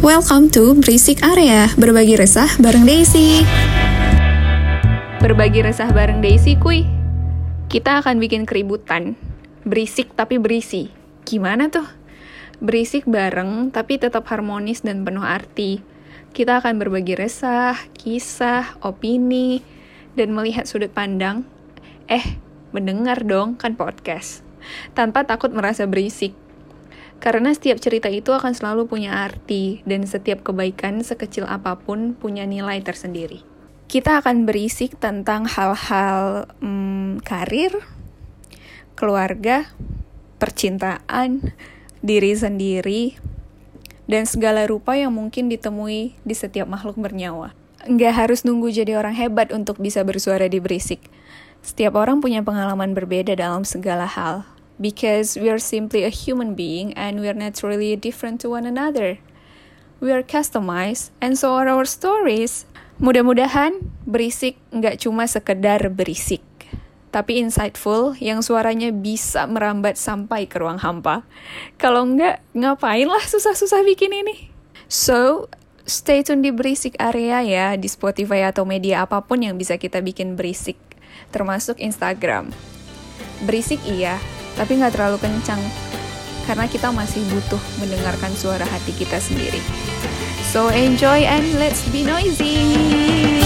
Welcome to Berisik Area, berbagi resah bareng Daisy. Berbagi resah bareng Daisy, kuy. Kita akan bikin keributan. Berisik tapi berisi. Gimana tuh? Berisik bareng tapi tetap harmonis dan penuh arti. Kita akan berbagi resah, kisah, opini, dan melihat sudut pandang. Eh, mendengar dong kan podcast. Tanpa takut merasa berisik. Karena setiap cerita itu akan selalu punya arti, dan setiap kebaikan sekecil apa pun punya nilai tersendiri. Kita akan berisik tentang hal-hal hmm, karir, keluarga, percintaan, diri sendiri, dan segala rupa yang mungkin ditemui di setiap makhluk bernyawa. Nggak harus nunggu jadi orang hebat untuk bisa bersuara di berisik. Setiap orang punya pengalaman berbeda dalam segala hal, because we are simply a human being and we are naturally different to one another. We are customized and so are our stories. Mudah-mudahan berisik nggak cuma sekedar berisik, tapi insightful yang suaranya bisa merambat sampai ke ruang hampa. Kalau nggak, ngapain lah susah-susah bikin ini? So, stay tune di berisik area ya, di Spotify atau media apa pun yang bisa kita bikin berisik, termasuk Instagram. Berisik iya, tapi nggak terlalu kencang karena kita masih butuh mendengarkan suara hati kita sendiri. So enjoy and let's be noisy.